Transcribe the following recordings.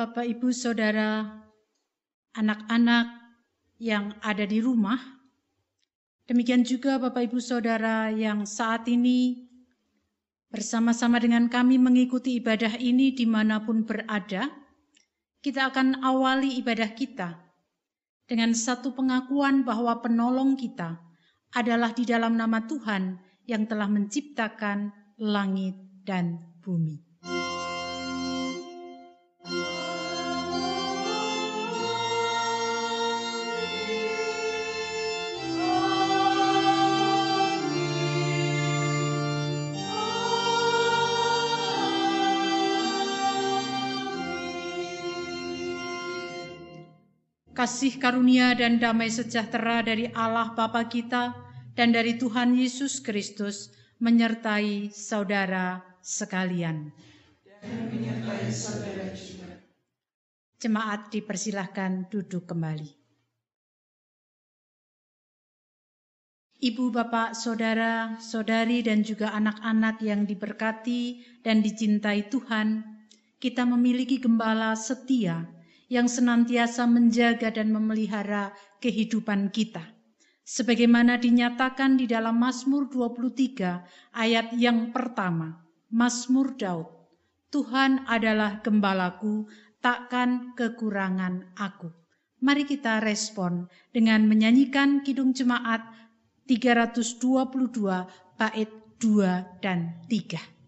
Bapak, Ibu, Saudara, anak-anak yang ada di rumah, demikian juga Bapak, Ibu, Saudara yang saat ini bersama-sama dengan kami mengikuti ibadah ini di mana pun berada, kita akan awali ibadah kita dengan satu pengakuan bahwa penolong kita adalah di dalam nama Tuhan yang telah menciptakan langit dan bumi. Kasih karunia dan damai sejahtera dari Allah Bapa kita dan dari Tuhan Yesus Kristus menyertai saudara sekalian. Jemaat dipersilahkan duduk kembali. Ibu, bapak, saudara, saudari, dan juga anak-anak yang diberkati dan dicintai Tuhan, kita memiliki gembala setia yang senantiasa menjaga dan memelihara kehidupan kita. Sebagaimana dinyatakan di dalam Mazmur 23 ayat yang pertama, Mazmur Daud, Tuhan adalah gembalaku, takkan kekurangan aku. Mari kita respon dengan menyanyikan Kidung Jemaat 322 bait 2 dan 3.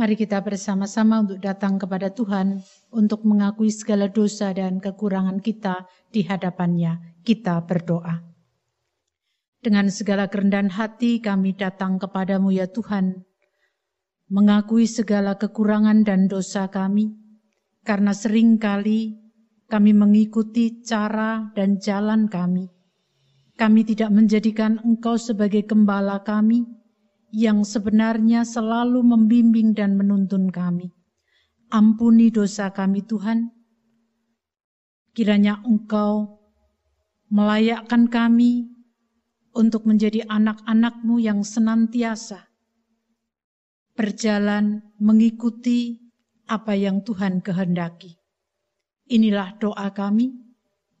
Mari kita bersama-sama untuk datang kepada Tuhan untuk mengakui segala dosa dan kekurangan kita di hadapannya. Kita berdoa. Dengan segala kerendahan hati kami datang kepadamu ya Tuhan, mengakui segala kekurangan dan dosa kami, karena sering kali kami mengikuti cara dan jalan kami. Kami tidak menjadikan Engkau sebagai gembala kami, yang sebenarnya selalu membimbing dan menuntun kami. Ampuni dosa kami Tuhan. Kiranya Engkau melayakkan kami untuk menjadi anak-anakmu yang senantiasa berjalan mengikuti apa yang Tuhan kehendaki. Inilah doa kami.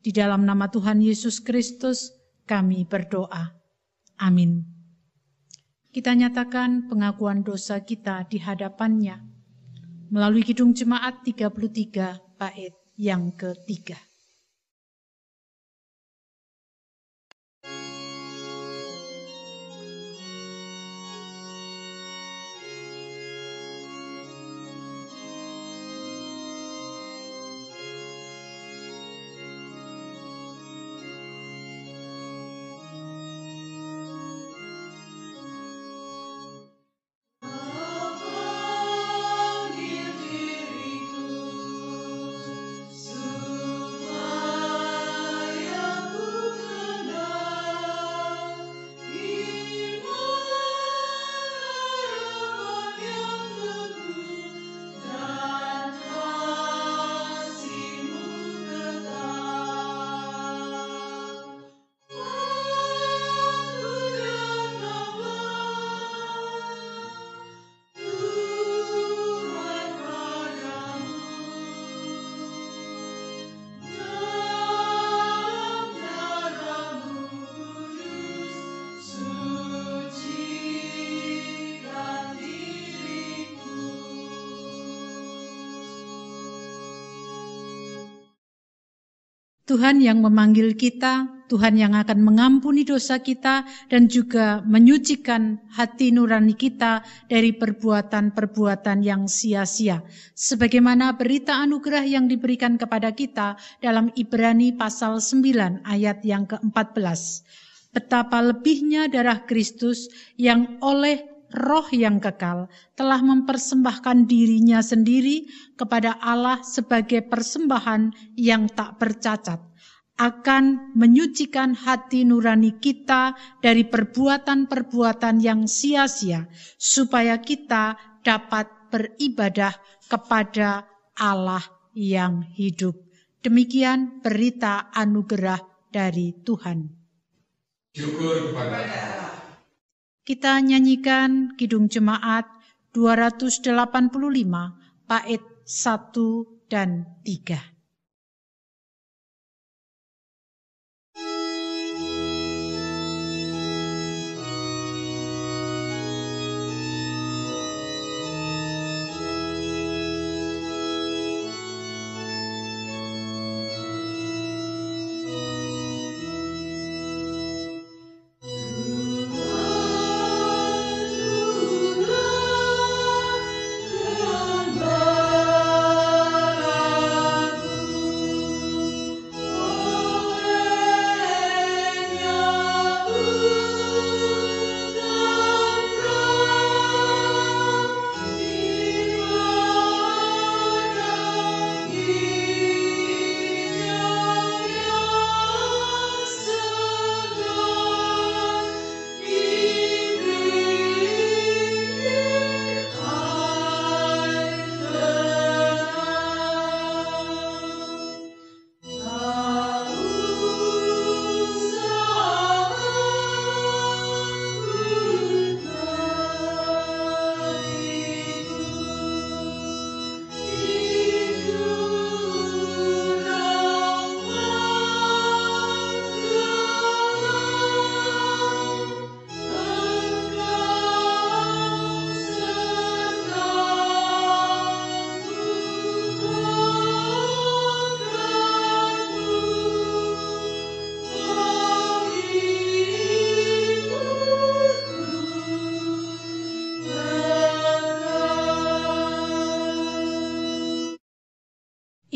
Di dalam nama Tuhan Yesus Kristus kami berdoa. Amin kita nyatakan pengakuan dosa kita di hadapannya melalui Kidung Jemaat 33 bait yang ketiga. Tuhan yang memanggil kita, Tuhan yang akan mengampuni dosa kita dan juga menyucikan hati nurani kita dari perbuatan-perbuatan yang sia-sia. Sebagaimana berita anugerah yang diberikan kepada kita dalam Ibrani pasal 9 ayat yang ke-14. Betapa lebihnya darah Kristus yang oleh roh yang kekal telah mempersembahkan dirinya sendiri kepada Allah sebagai persembahan yang tak bercacat, akan menyucikan hati nurani kita dari perbuatan-perbuatan yang sia-sia, supaya kita dapat beribadah kepada Allah yang hidup. Demikian berita anugerah dari Tuhan. Syukur kepada kita nyanyikan Kidung Jemaat 285 bait 1 dan 3.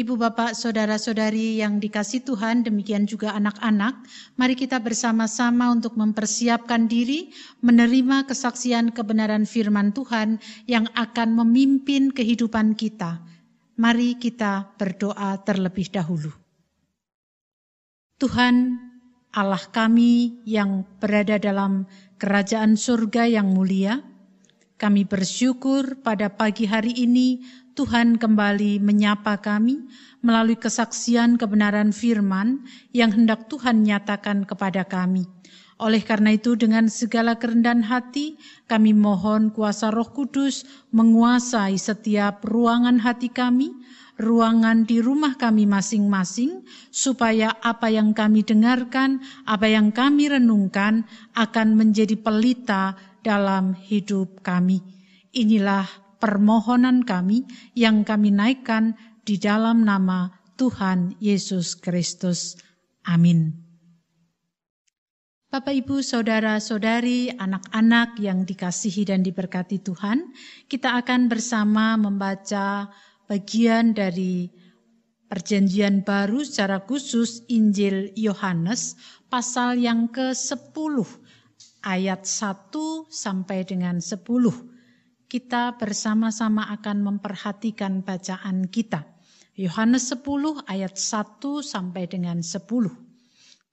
Ibu bapak saudara-saudari yang dikasih Tuhan, demikian juga anak-anak, mari kita bersama-sama untuk mempersiapkan diri menerima kesaksian kebenaran firman Tuhan yang akan memimpin kehidupan kita. Mari kita berdoa terlebih dahulu. Tuhan Allah kami yang berada dalam kerajaan surga yang mulia, kami bersyukur pada pagi hari ini Tuhan kembali menyapa kami melalui kesaksian kebenaran firman yang hendak Tuhan nyatakan kepada kami. Oleh karena itu dengan segala kerendahan hati kami mohon kuasa roh kudus menguasai setiap ruangan hati kami, ruangan di rumah kami masing-masing, supaya apa yang kami dengarkan, apa yang kami renungkan akan menjadi pelita dalam hidup kami. Inilah permohonan kami yang kami naikkan di dalam nama Tuhan Yesus Kristus. Amin. Bapak, Ibu, saudara-saudari, anak-anak yang dikasihi dan diberkati Tuhan, kita akan bersama membaca bagian dari Perjanjian Baru secara khusus Injil Yohanes pasal yang ke-10 ayat 1 sampai dengan 10 kita bersama-sama akan memperhatikan bacaan kita. Yohanes 10 ayat 1 sampai dengan 10.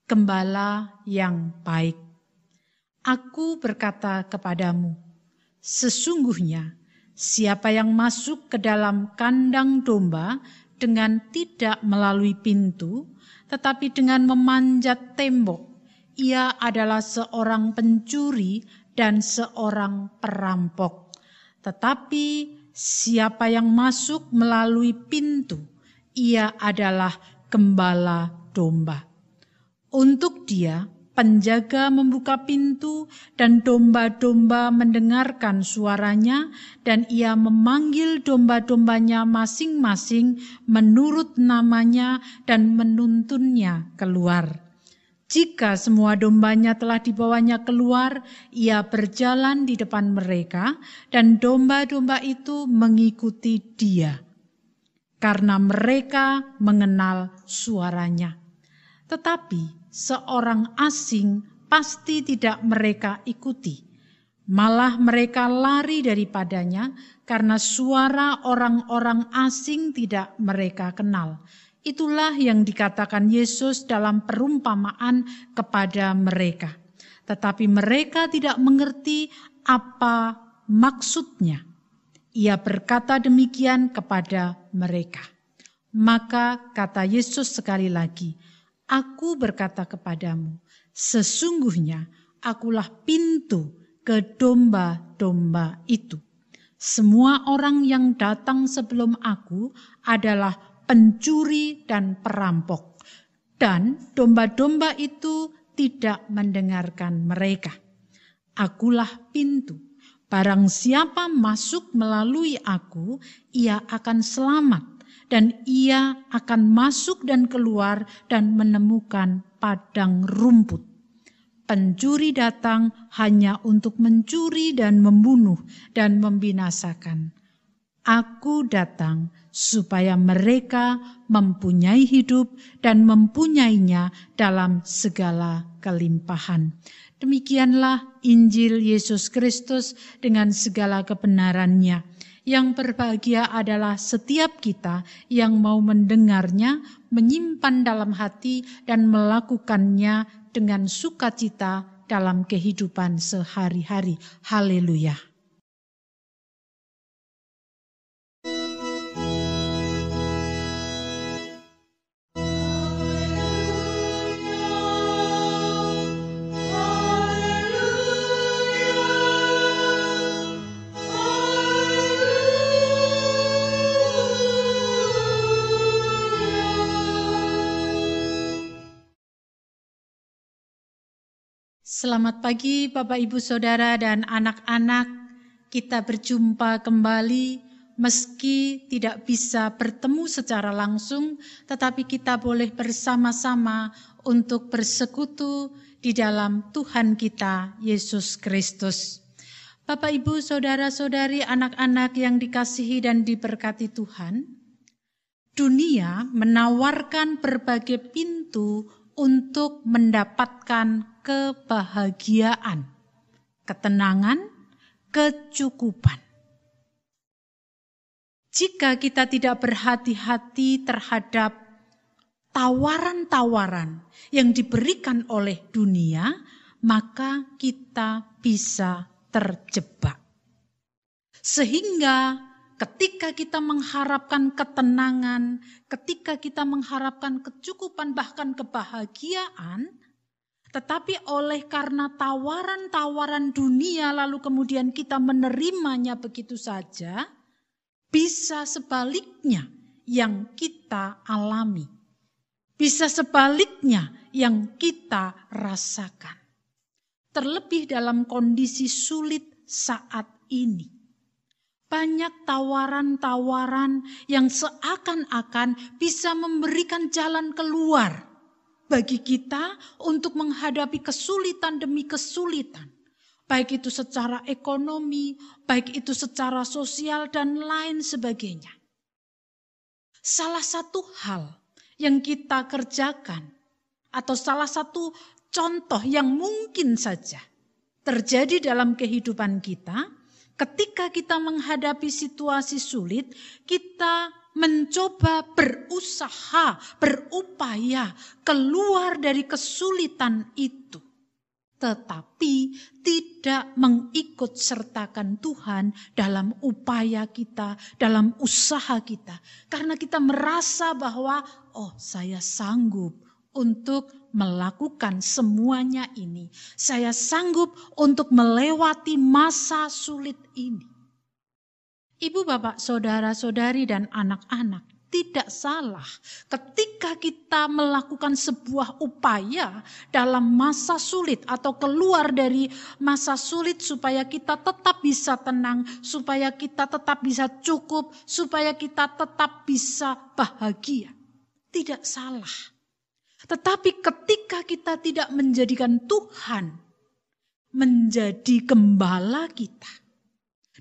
Gembala yang baik. Aku berkata kepadamu, sesungguhnya siapa yang masuk ke dalam kandang domba dengan tidak melalui pintu, tetapi dengan memanjat tembok, ia adalah seorang pencuri dan seorang perampok. Tetapi siapa yang masuk melalui pintu, ia adalah gembala domba. Untuk dia, penjaga membuka pintu, dan domba-domba mendengarkan suaranya, dan ia memanggil domba-dombanya masing-masing menurut namanya dan menuntunnya keluar. Jika semua dombanya telah dibawanya keluar, ia berjalan di depan mereka, dan domba-domba itu mengikuti dia, karena mereka mengenal suaranya. Tetapi seorang asing pasti tidak mereka ikuti, malah mereka lari daripadanya karena suara orang-orang asing tidak mereka kenal Itulah yang dikatakan Yesus dalam perumpamaan kepada mereka. Tetapi mereka tidak mengerti apa maksudnya. Ia berkata demikian kepada mereka. Maka kata Yesus sekali lagi, Aku berkata kepadamu, sesungguhnya akulah pintu ke domba-domba itu. Semua orang yang datang sebelum aku adalah pencuri dan perampok. Dan domba-domba itu tidak mendengarkan mereka. Akulah pintu. Barang siapa masuk melalui aku, ia akan selamat. Dan ia akan masuk dan keluar dan menemukan padang rumput. Pencuri datang hanya untuk mencuri dan membunuh dan membinasakan. Aku datang supaya mereka mempunyai hidup dan mempunyainya dalam segala kelimpahan. Demikianlah Injil Yesus Kristus dengan segala kebenarannya. Yang berbahagia adalah setiap kita yang mau mendengarnya, menyimpan dalam hati, dan melakukannya dengan sukacita dalam kehidupan sehari-hari. Haleluya! Selamat pagi Bapak Ibu Saudara dan anak-anak. Kita berjumpa kembali meski tidak bisa bertemu secara langsung, tetapi kita boleh bersama-sama untuk bersekutu di dalam Tuhan kita Yesus Kristus. Bapak Ibu Saudara-saudari anak-anak yang dikasihi dan diberkati Tuhan, dunia menawarkan berbagai pintu untuk mendapatkan kebahagiaan, ketenangan, kecukupan. Jika kita tidak berhati-hati terhadap tawaran-tawaran yang diberikan oleh dunia, maka kita bisa terjebak. Sehingga ketika kita mengharapkan ketenangan, ketika kita mengharapkan kecukupan, bahkan kebahagiaan, tetapi oleh karena tawaran-tawaran dunia lalu kemudian kita menerimanya begitu saja, bisa sebaliknya yang kita alami. Bisa sebaliknya yang kita rasakan. Terlebih dalam kondisi sulit saat ini. Banyak tawaran-tawaran yang seakan-akan bisa memberikan jalan keluar bagi kita untuk menghadapi kesulitan demi kesulitan. Baik itu secara ekonomi, baik itu secara sosial dan lain sebagainya. Salah satu hal yang kita kerjakan atau salah satu contoh yang mungkin saja terjadi dalam kehidupan kita ketika kita menghadapi situasi sulit, kita mencoba berusaha, berupaya keluar dari kesulitan itu. Tetapi tidak mengikut sertakan Tuhan dalam upaya kita, dalam usaha kita. Karena kita merasa bahwa, oh saya sanggup untuk melakukan semuanya ini. Saya sanggup untuk melewati masa sulit ini. Ibu, bapak, saudara, saudari, dan anak-anak, tidak salah ketika kita melakukan sebuah upaya dalam masa sulit atau keluar dari masa sulit supaya kita tetap bisa tenang, supaya kita tetap bisa cukup, supaya kita tetap bisa bahagia. Tidak salah. Tetapi ketika kita tidak menjadikan Tuhan menjadi gembala kita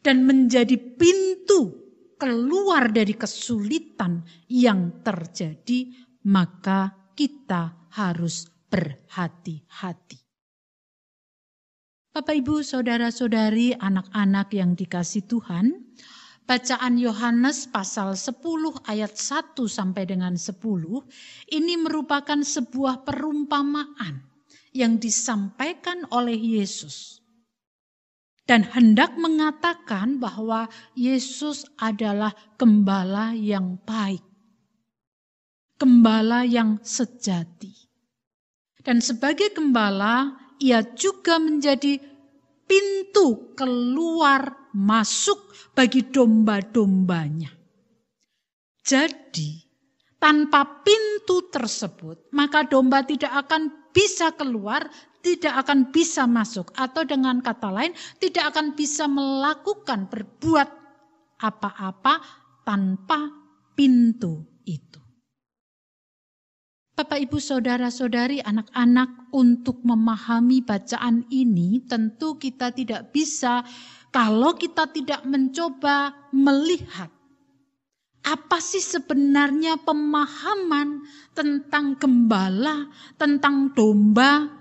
dan menjadi pintu keluar dari kesulitan yang terjadi, maka kita harus berhati-hati. Bapak, ibu, saudara-saudari, anak-anak yang dikasih Tuhan, bacaan Yohanes pasal 10 ayat 1 sampai dengan 10 ini merupakan sebuah perumpamaan yang disampaikan oleh Yesus dan hendak mengatakan bahwa Yesus adalah gembala yang baik, gembala yang sejati. Dan sebagai gembala, ia juga menjadi pintu keluar masuk bagi domba-dombanya. Jadi, tanpa pintu tersebut, maka domba tidak akan bisa keluar tidak akan bisa masuk atau dengan kata lain tidak akan bisa melakukan berbuat apa-apa tanpa pintu itu. Bapak, Ibu, saudara-saudari, anak-anak, untuk memahami bacaan ini, tentu kita tidak bisa kalau kita tidak mencoba melihat apa sih sebenarnya pemahaman tentang gembala, tentang domba,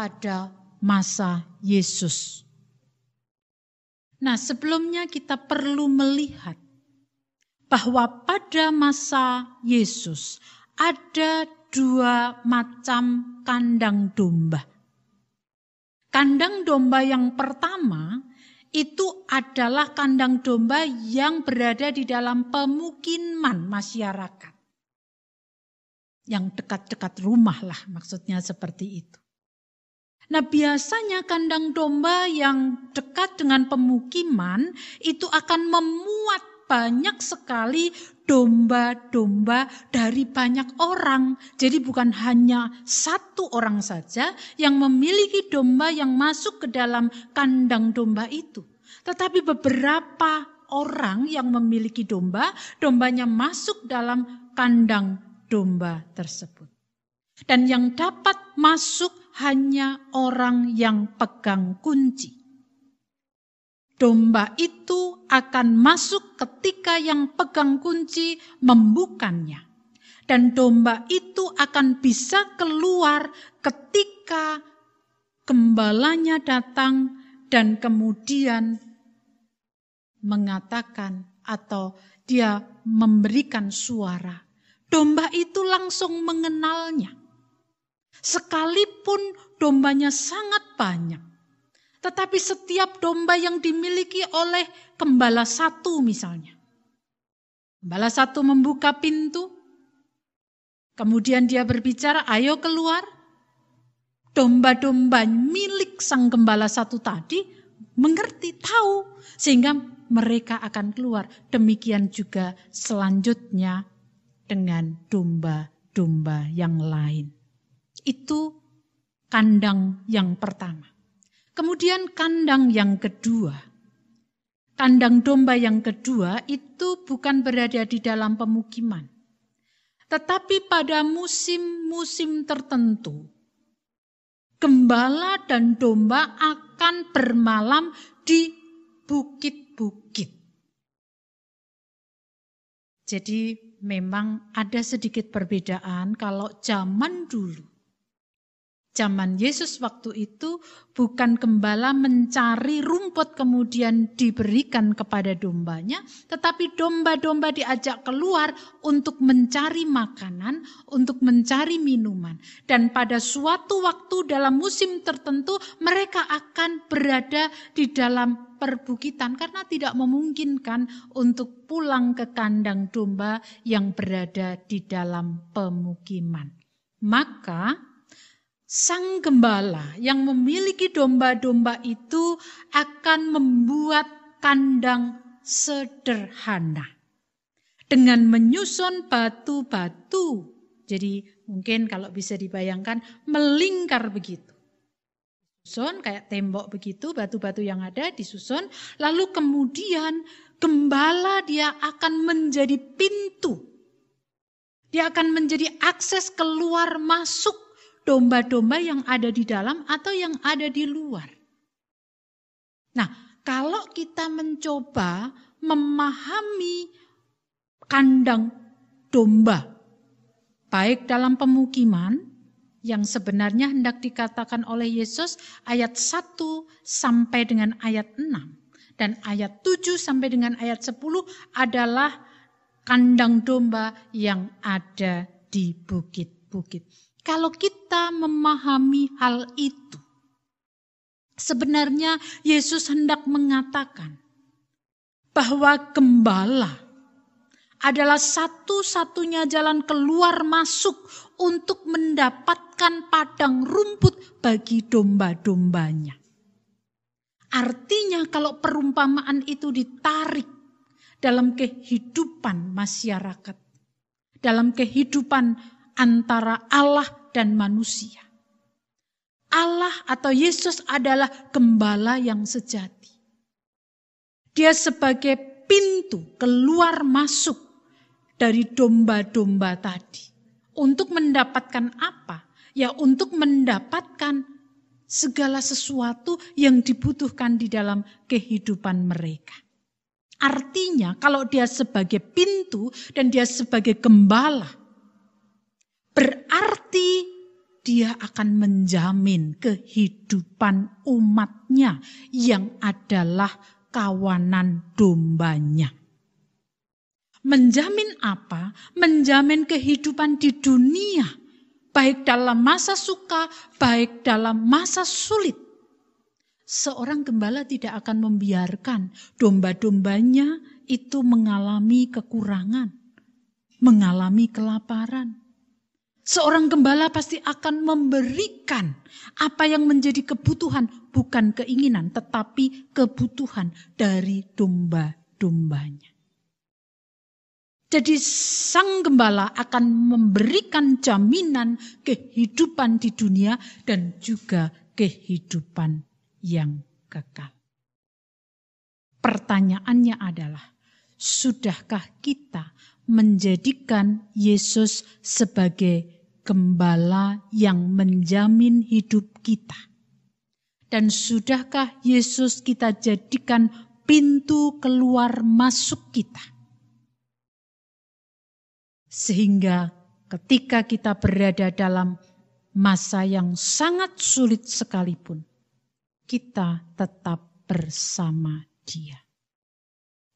pada masa Yesus. Nah, sebelumnya kita perlu melihat bahwa pada masa Yesus ada dua macam kandang domba. Kandang domba yang pertama itu adalah kandang domba yang berada di dalam pemukiman masyarakat. Yang dekat-dekat rumah lah maksudnya seperti itu. Nah, biasanya kandang domba yang dekat dengan pemukiman itu akan memuat banyak sekali domba-domba dari banyak orang. Jadi bukan hanya satu orang saja yang memiliki domba yang masuk ke dalam kandang domba itu. Tetapi beberapa orang yang memiliki domba, dombanya masuk dalam kandang domba tersebut. Dan yang dapat masuk hanya orang yang pegang kunci. Domba itu akan masuk ketika yang pegang kunci membukanya. Dan domba itu akan bisa keluar ketika gembalanya datang dan kemudian mengatakan atau dia memberikan suara. Domba itu langsung mengenalnya. Sekalipun dombanya sangat banyak. Tetapi setiap domba yang dimiliki oleh gembala satu misalnya. Gembala satu membuka pintu. Kemudian dia berbicara, ayo keluar. Domba-domba milik sang gembala satu tadi mengerti, tahu. Sehingga mereka akan keluar. Demikian juga selanjutnya dengan domba-domba yang lain. Itu kandang yang pertama. Kemudian kandang yang kedua. Kandang domba yang kedua itu bukan berada di dalam pemukiman. Tetapi pada musim-musim tertentu, gembala dan domba akan bermalam di bukit-bukit. Jadi memang ada sedikit perbedaan kalau zaman dulu Zaman Yesus waktu itu bukan gembala mencari rumput kemudian diberikan kepada dombanya, tetapi domba-domba diajak keluar untuk mencari makanan, untuk mencari minuman. Dan pada suatu waktu dalam musim tertentu mereka akan berada di dalam perbukitan karena tidak memungkinkan untuk pulang ke kandang domba yang berada di dalam pemukiman. Maka sang gembala yang memiliki domba-domba itu akan membuat kandang sederhana. dengan menyusun batu-batu. Jadi mungkin kalau bisa dibayangkan melingkar begitu. Susun kayak tembok begitu, batu-batu yang ada disusun. Lalu kemudian gembala dia akan menjadi pintu. Dia akan menjadi akses keluar masuk domba-domba yang ada di dalam atau yang ada di luar. Nah, kalau kita mencoba memahami kandang domba, baik dalam pemukiman yang sebenarnya hendak dikatakan oleh Yesus ayat 1 sampai dengan ayat 6 dan ayat 7 sampai dengan ayat 10 adalah kandang domba yang ada di bukit-bukit. Kalau kita memahami hal itu, sebenarnya Yesus hendak mengatakan bahwa gembala adalah satu-satunya jalan keluar masuk untuk mendapatkan padang rumput bagi domba-dombanya. Artinya kalau perumpamaan itu ditarik dalam kehidupan masyarakat, dalam kehidupan antara Allah dan manusia. Allah atau Yesus adalah gembala yang sejati. Dia sebagai pintu keluar masuk dari domba-domba tadi. Untuk mendapatkan apa? Ya untuk mendapatkan segala sesuatu yang dibutuhkan di dalam kehidupan mereka. Artinya kalau dia sebagai pintu dan dia sebagai gembala, berarti dia akan menjamin kehidupan umatnya yang adalah kawanan dombanya. Menjamin apa? Menjamin kehidupan di dunia baik dalam masa suka, baik dalam masa sulit. Seorang gembala tidak akan membiarkan domba-dombanya itu mengalami kekurangan, mengalami kelaparan. Seorang gembala pasti akan memberikan apa yang menjadi kebutuhan, bukan keinginan, tetapi kebutuhan dari domba-dombanya. Jadi sang gembala akan memberikan jaminan kehidupan di dunia dan juga kehidupan yang kekal. Pertanyaannya adalah, sudahkah kita menjadikan Yesus sebagai gembala yang menjamin hidup kita? Dan sudahkah Yesus kita jadikan pintu keluar masuk kita? Sehingga ketika kita berada dalam masa yang sangat sulit sekalipun, kita tetap bersama Dia.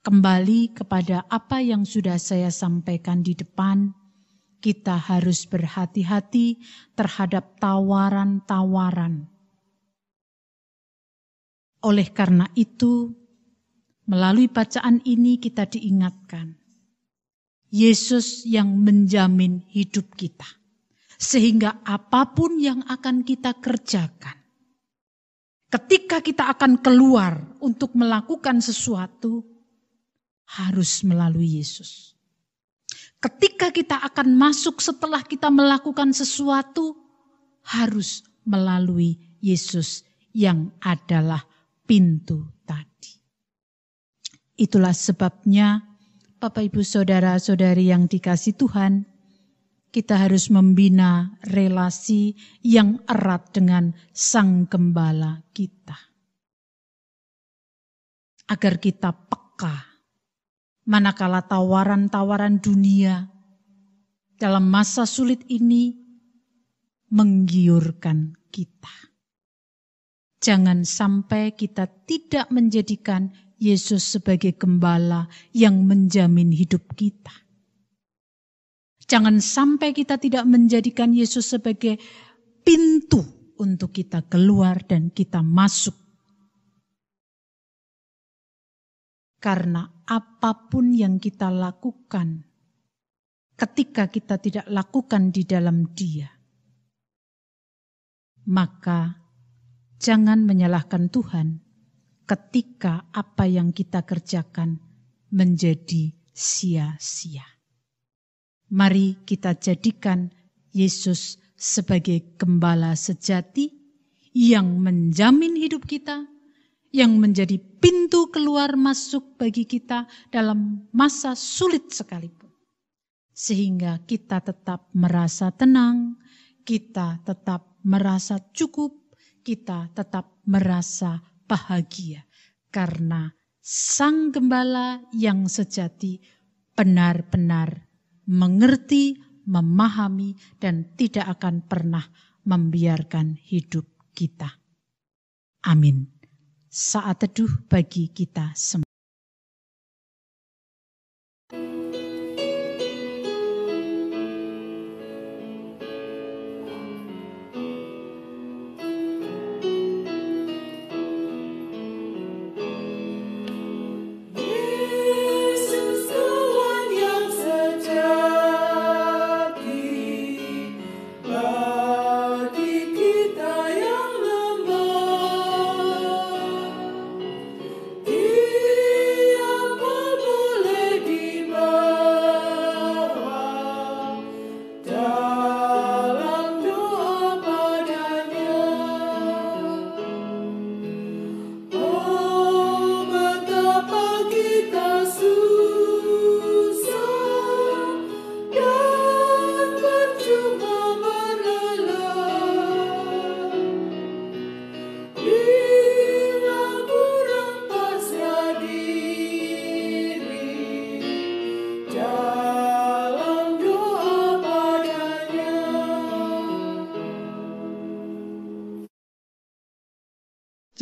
Kembali kepada apa yang sudah saya sampaikan di depan, kita harus berhati-hati terhadap tawaran-tawaran. Oleh karena itu, melalui bacaan ini kita diingatkan Yesus yang menjamin hidup kita. Sehingga apa pun yang akan kita kerjakan, ketika kita akan keluar untuk melakukan sesuatu, harus melalui Yesus. Ketika kita akan masuk setelah kita melakukan sesuatu, harus melalui Yesus yang adalah pintu tadi. Itulah sebabnya Bapak Ibu Saudara-saudari yang dikasih Tuhan, kita harus membina relasi yang erat dengan Sang Gembala kita. Agar kita peka manakala tawaran-tawaran dunia dalam masa sulit ini menggiurkan kita. Jangan sampai kita tidak menjadikan Yesus sebagai gembala yang menjamin hidup kita. Jangan sampai kita tidak menjadikan Yesus sebagai pintu untuk kita keluar dan kita masuk. Karena apa pun yang kita lakukan, ketika kita tidak lakukan di dalam Dia, maka jangan menyalahkan Tuhan, ketika apa yang kita kerjakan menjadi sia-sia. Mari kita jadikan Yesus sebagai gembala sejati yang menjamin hidup kita, yang menjadi pintu keluar masuk bagi kita dalam masa sulit sekalipun. Sehingga kita tetap merasa tenang, kita tetap merasa cukup, kita tetap merasa bahagia. Karena Sang Gembala yang sejati benar-benar mengerti, memahami, dan tidak akan pernah membiarkan hidup kita. Amin. Saat teduh bagi kita semua.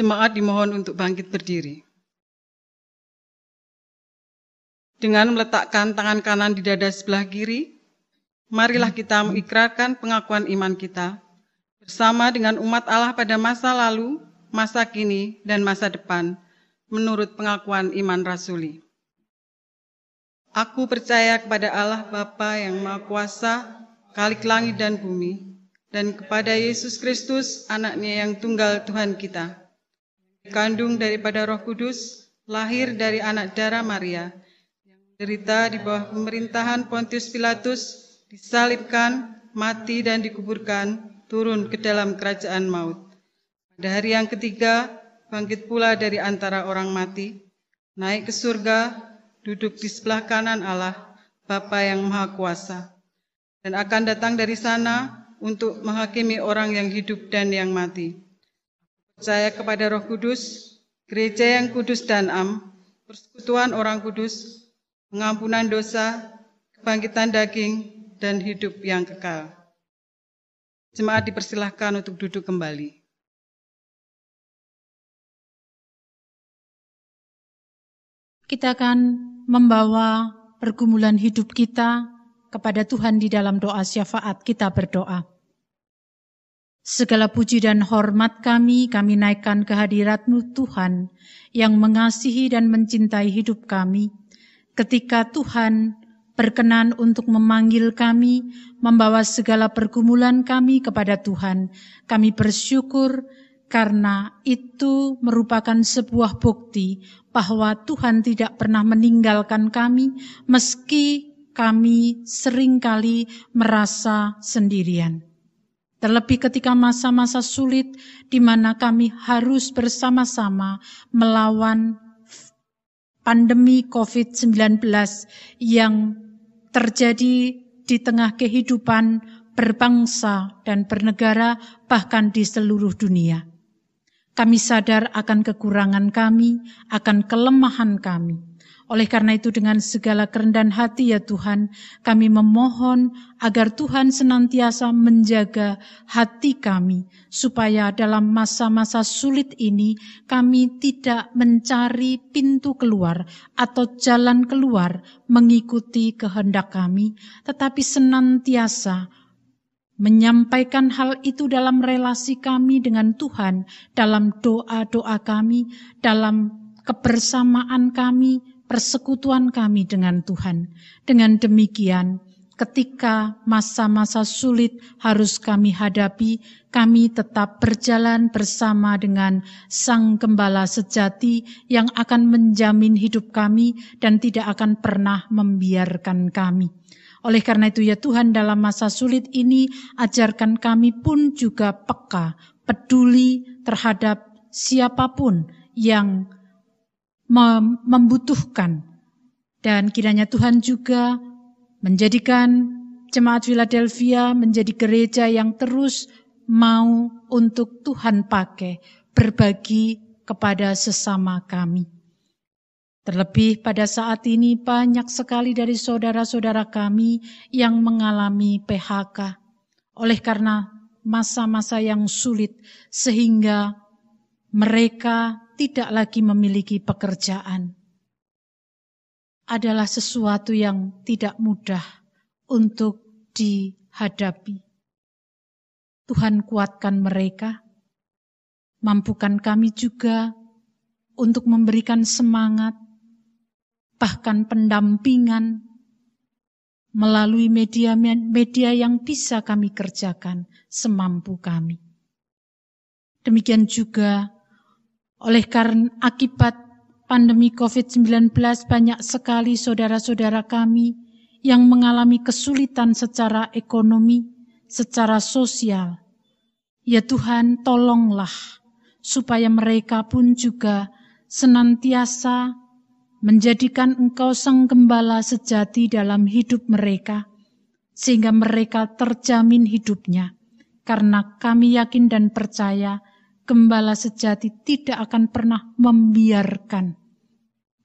Jemaat dimohon untuk bangkit berdiri. Dengan meletakkan tangan kanan di dada sebelah kiri, marilah kita mengikrarkan pengakuan iman kita bersama dengan umat Allah pada masa lalu, masa kini, dan masa depan, menurut pengakuan iman rasuli. Aku percaya kepada Allah Bapa yang Maha Kuasa, Kalik langit dan bumi, dan kepada Yesus Kristus, anaknya yang tunggal Tuhan kita, kandung daripada Roh Kudus, lahir dari anak darah Maria, yang menderita di bawah pemerintahan Pontius Pilatus, disalibkan, mati dan dikuburkan, turun ke dalam kerajaan maut. Pada hari yang ketiga, bangkit pula dari antara orang mati, naik ke surga, duduk di sebelah kanan Allah, Bapa yang Maha Kuasa, dan akan datang dari sana untuk menghakimi orang yang hidup dan yang mati percaya kepada Roh Kudus, gereja yang kudus dan am, persekutuan orang kudus, pengampunan dosa, kebangkitan daging, dan hidup yang kekal. Jemaat dipersilahkan untuk duduk kembali. Kita akan membawa pergumulan hidup kita kepada Tuhan di dalam doa syafaat kita berdoa. Segala puji dan hormat kami, kami naikkan kehadiratmu Tuhan yang mengasihi dan mencintai hidup kami. Ketika Tuhan berkenan untuk memanggil kami, membawa segala pergumulan kami kepada Tuhan, kami bersyukur karena itu merupakan sebuah bukti bahwa Tuhan tidak pernah meninggalkan kami meski kami sering kali merasa sendirian. Terlebih ketika masa-masa sulit di mana kami harus bersama-sama melawan pandemi COVID-19 yang terjadi di tengah kehidupan berbangsa dan bernegara, bahkan di seluruh dunia. Kami sadar akan kekurangan kami, akan kelemahan kami. Oleh karena itu dengan segala kerendahan hati ya Tuhan, kami memohon agar Tuhan senantiasa menjaga hati kami, supaya dalam masa-masa sulit ini kami tidak mencari pintu keluar atau jalan keluar mengikuti kehendak kami, tetapi senantiasa menyampaikan hal itu dalam relasi kami dengan Tuhan, dalam doa-doa kami, dalam kebersamaan kami, persekutuan kami dengan Tuhan. Dengan demikian, ketika masa-masa sulit harus kami hadapi, kami tetap berjalan bersama dengan Sang Gembala sejati yang akan menjamin hidup kami dan tidak akan pernah membiarkan kami. Oleh karena itu ya Tuhan dalam masa sulit ini ajarkan kami pun juga peka, peduli terhadap siapa pun yang membutuhkan. Dan kiranya Tuhan juga menjadikan jemaat Philadelphia menjadi gereja yang terus mau untuk Tuhan pakai, berbagi kepada sesama kami. Terlebih pada saat ini banyak sekali dari saudara-saudara kami yang mengalami PHK oleh karena masa-masa yang sulit sehingga mereka tidak lagi memiliki pekerjaan. Adalah sesuatu yang tidak mudah untuk dihadapi. Tuhan kuatkan mereka, mampukan kami juga untuk memberikan semangat bahkan pendampingan melalui media-media yang bisa kami kerjakan semampu kami. Demikian juga oleh karena akibat pandemi COVID-19 banyak sekali saudara-saudara kami yang mengalami kesulitan secara ekonomi, secara sosial. Ya Tuhan, tolonglah supaya mereka pun juga senantiasa menjadikan Engkau Sang Gembala sejati dalam hidup mereka, sehingga mereka terjamin hidupnya. Karena kami yakin dan percaya, Gembala sejati tidak akan pernah membiarkan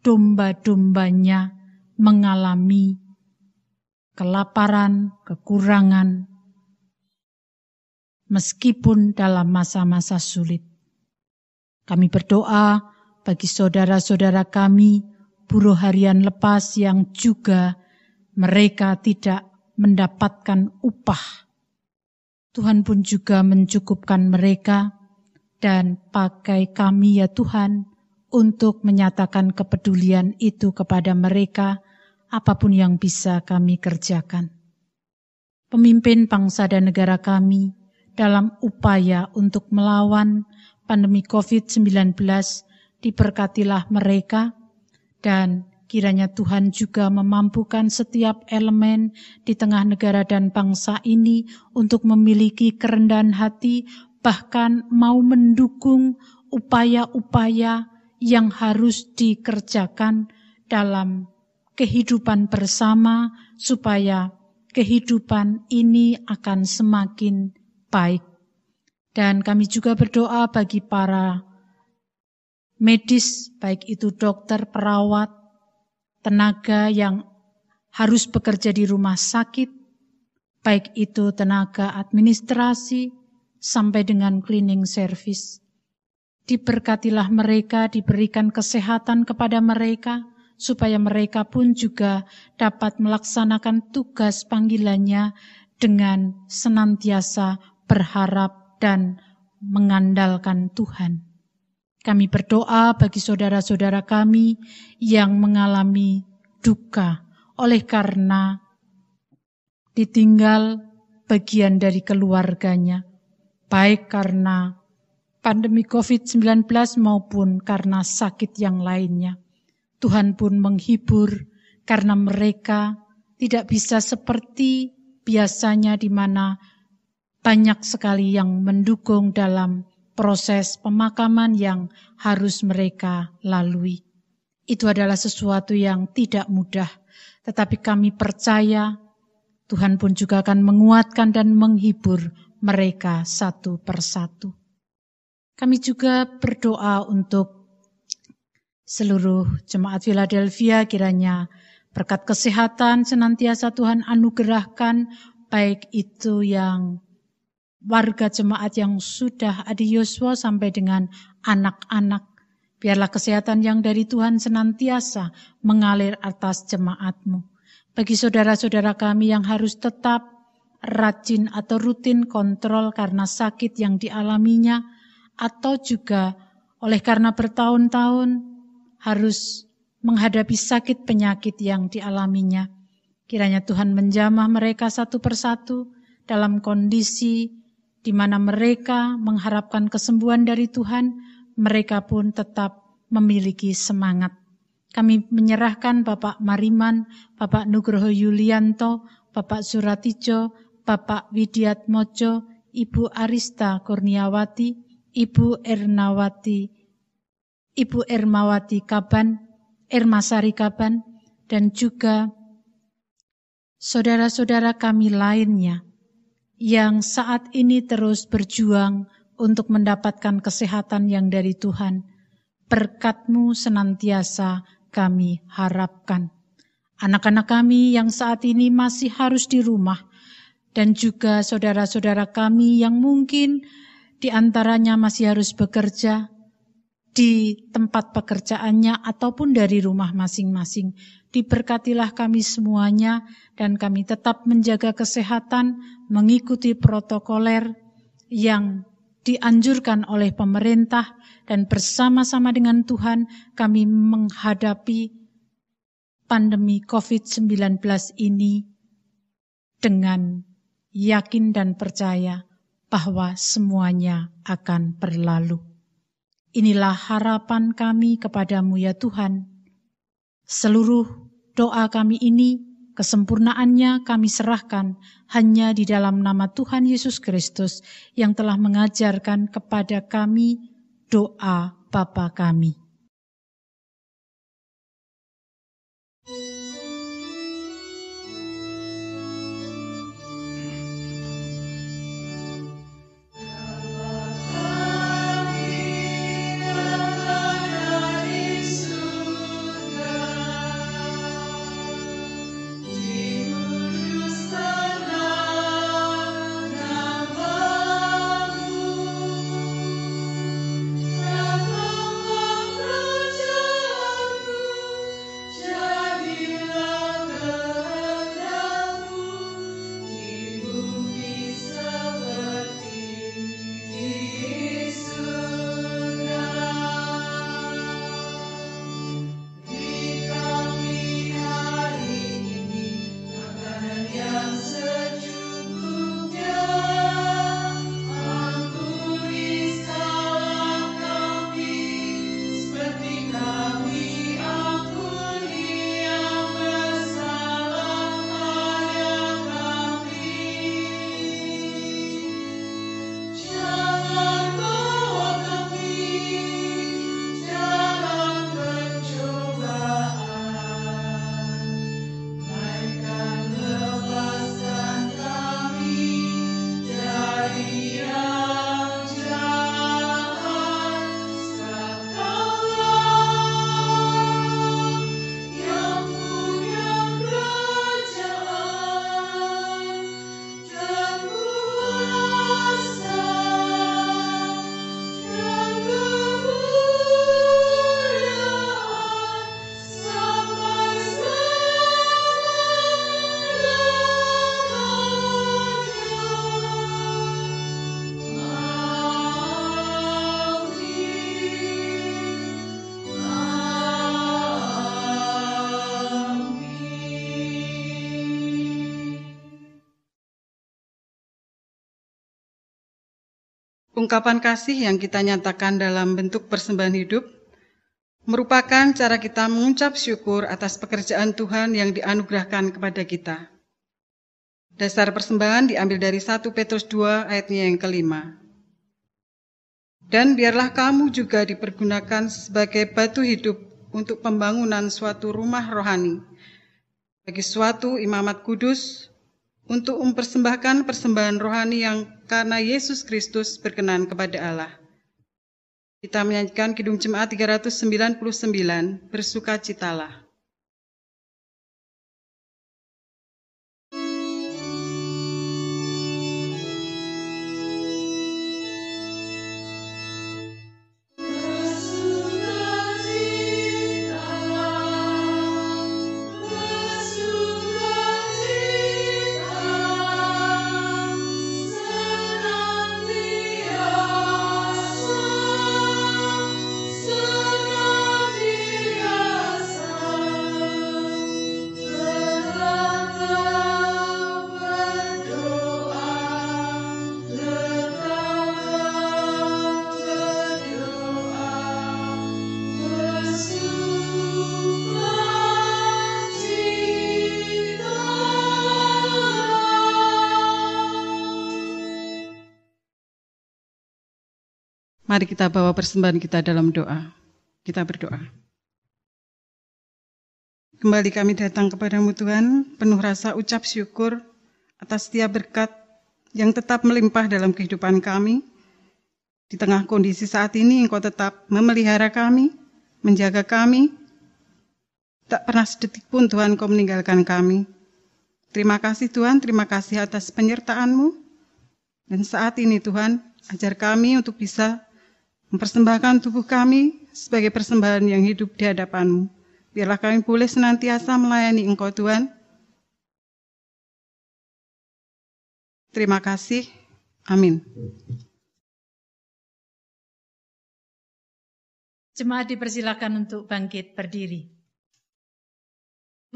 domba-dombanya mengalami kelaparan, kekurangan, meskipun dalam masa-masa sulit. Kami berdoa bagi saudara-saudara kami buruh harian lepas yang juga mereka tidak mendapatkan upah. Tuhan pun juga mencukupkan mereka dan pakai kami ya Tuhan untuk menyatakan kepedulian itu kepada mereka apa pun yang bisa kami kerjakan. Pemimpin bangsa dan negara kami dalam upaya untuk melawan pandemi COVID-19 diberkatilah mereka dan kiranya Tuhan juga memampukan setiap elemen di tengah negara dan bangsa ini untuk memiliki kerendahan hati, bahkan mau mendukung upaya-upaya yang harus dikerjakan dalam kehidupan bersama, supaya kehidupan ini akan semakin baik. Dan kami juga berdoa bagi para medis, baik itu dokter, perawat, tenaga yang harus bekerja di rumah sakit, baik itu tenaga administrasi sampai dengan cleaning service. Diberkatilah mereka, diberikan kesehatan kepada mereka, supaya mereka pun juga dapat melaksanakan tugas panggilannya dengan senantiasa berharap dan mengandalkan Tuhan. Kami berdoa bagi saudara-saudara kami yang mengalami duka oleh karena ditinggal bagian dari keluarganya, baik karena pandemi COVID-19 maupun karena sakit yang lainnya. Tuhan pun menghibur karena mereka tidak bisa seperti biasanya di mana banyak sekali yang mendukung dalam proses pemakaman yang harus mereka lalui. Itu adalah sesuatu yang tidak mudah, tetapi kami percaya Tuhan pun juga akan menguatkan dan menghibur mereka satu persatu. Kami juga berdoa untuk seluruh jemaat Philadelphia kiranya berkat kesehatan senantiasa Tuhan anugerahkan baik itu yang warga jemaat yang sudah adi Yosua sampai dengan anak-anak. Biarlah kesehatan yang dari Tuhan senantiasa mengalir atas jemaatmu. Bagi saudara-saudara kami yang harus tetap rajin atau rutin kontrol karena sakit yang dialaminya, atau juga oleh karena bertahun-tahun harus menghadapi sakit penyakit yang dialaminya. Kiranya Tuhan menjamah mereka satu persatu dalam kondisi di mana mereka mengharapkan kesembuhan dari Tuhan, mereka pun tetap memiliki semangat. Kami menyerahkan Bapak Mariman, Bapak Nugroho Yulianto, Bapak Suratijo, Bapak Widiat Mojo, Ibu Arista Kurniawati, Ibu Ernawati, Ibu Ermawati Kaban, Ermasari Kaban, dan juga saudara-saudara kami lainnya yang saat ini terus berjuang untuk mendapatkan kesehatan yang dari Tuhan. Berkatmu senantiasa kami harapkan. Anak-anak kami yang saat ini masih harus di rumah, dan juga saudara-saudara kami yang mungkin di antaranya masih harus bekerja di tempat pekerjaannya ataupun dari rumah masing-masing. Diberkatilah kami semuanya dan kami tetap menjaga kesehatan, mengikuti protokoler yang dianjurkan oleh pemerintah dan bersama-sama dengan Tuhan kami menghadapi pandemi COVID-19 ini dengan yakin dan percaya bahwa semuanya akan berlalu. Inilah harapan kami kepadamu ya Tuhan Seluruh doa kami ini, kesempurnaannya kami serahkan hanya di dalam nama Tuhan Yesus Kristus yang telah mengajarkan kepada kami doa Bapa kami. Ungkapan kasih yang kita nyatakan dalam bentuk persembahan hidup merupakan cara kita mengucap syukur atas pekerjaan Tuhan yang dianugerahkan kepada kita. Dasar persembahan diambil dari 1 Petrus 2 ayatnya yang kelima. Dan biarlah kamu juga dipergunakan sebagai batu hidup untuk pembangunan suatu rumah rohani, bagi suatu imamat kudus, untuk mempersembahkan persembahan rohani yang karena Yesus Kristus berkenan kepada Allah. Kita menyanyikan Kidung Jemaat 399, Bersukacitalah. Mari kita bawa persembahan kita dalam doa. Kita berdoa. Kembali kami datang kepadamu Tuhan, penuh rasa ucap syukur atas setiap berkat yang tetap melimpah dalam kehidupan kami. Di tengah kondisi saat ini, Engkau tetap memelihara kami, menjaga kami. Tak pernah sedetik pun Tuhan Kau meninggalkan kami. Terima kasih Tuhan, terima kasih atas penyertaan-Mu. Dan saat ini Tuhan, ajar kami untuk bisa mempersembahkan tubuh kami sebagai persembahan yang hidup di hadapan-Mu. Biarlah kami boleh senantiasa melayani Engkau Tuhan. Terima kasih. Amin. Jemaat dipersilakan untuk bangkit berdiri.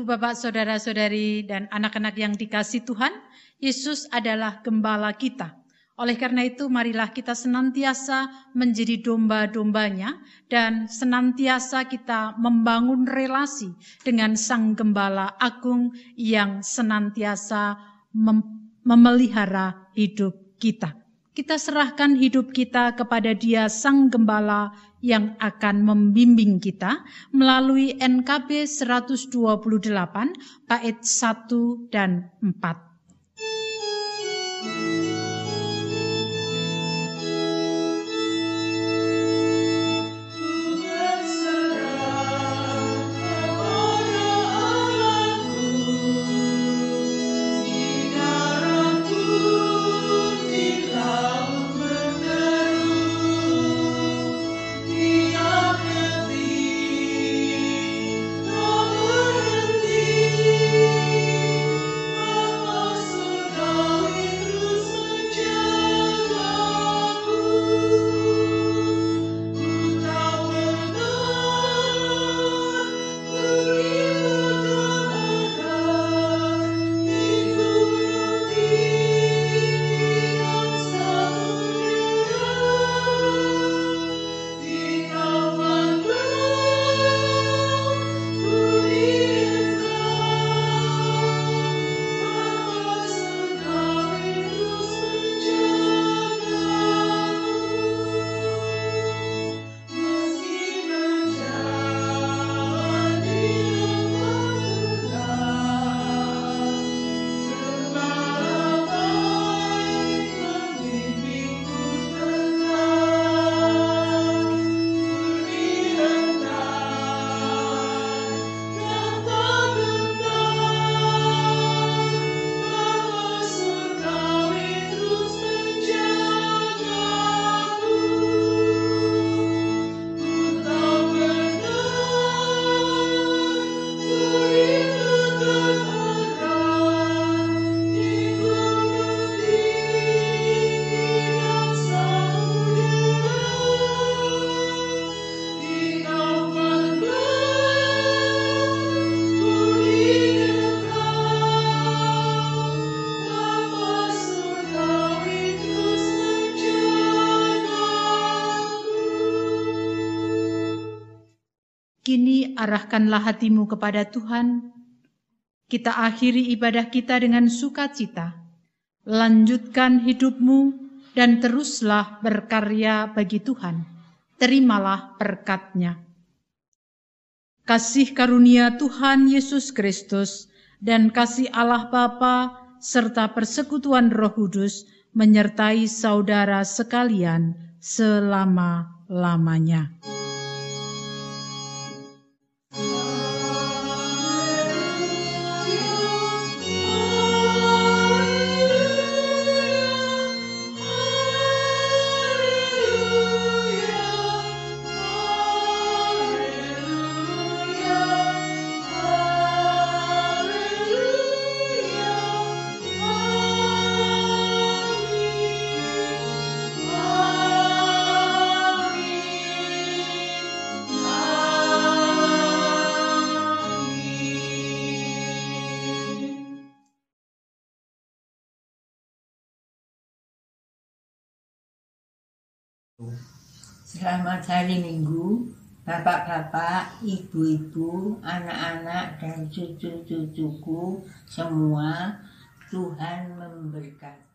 Bapak, saudara-saudari, dan anak-anak yang dikasih Tuhan, Yesus adalah gembala kita. Oleh karena itu, marilah kita senantiasa menjadi domba-dombanya dan senantiasa kita membangun relasi dengan Sang Gembala Agung yang senantiasa mem memelihara hidup kita. Kita serahkan hidup kita kepada Dia Sang Gembala yang akan membimbing kita melalui NKB 128 bait 1 dan 4. Kini arahkanlah hatimu kepada Tuhan. Kita akhiri ibadah kita dengan sukacita. Lanjutkan hidupmu dan teruslah berkarya bagi Tuhan. Terimalah berkatnya. Kasih karunia Tuhan Yesus Kristus dan kasih Allah Bapa serta persekutuan Roh Kudus menyertai saudara sekalian selama-lamanya. Selamat hari Minggu, Bapak-bapak, ibu-ibu, anak-anak, dan cucu-cucuku semua. Tuhan memberkati.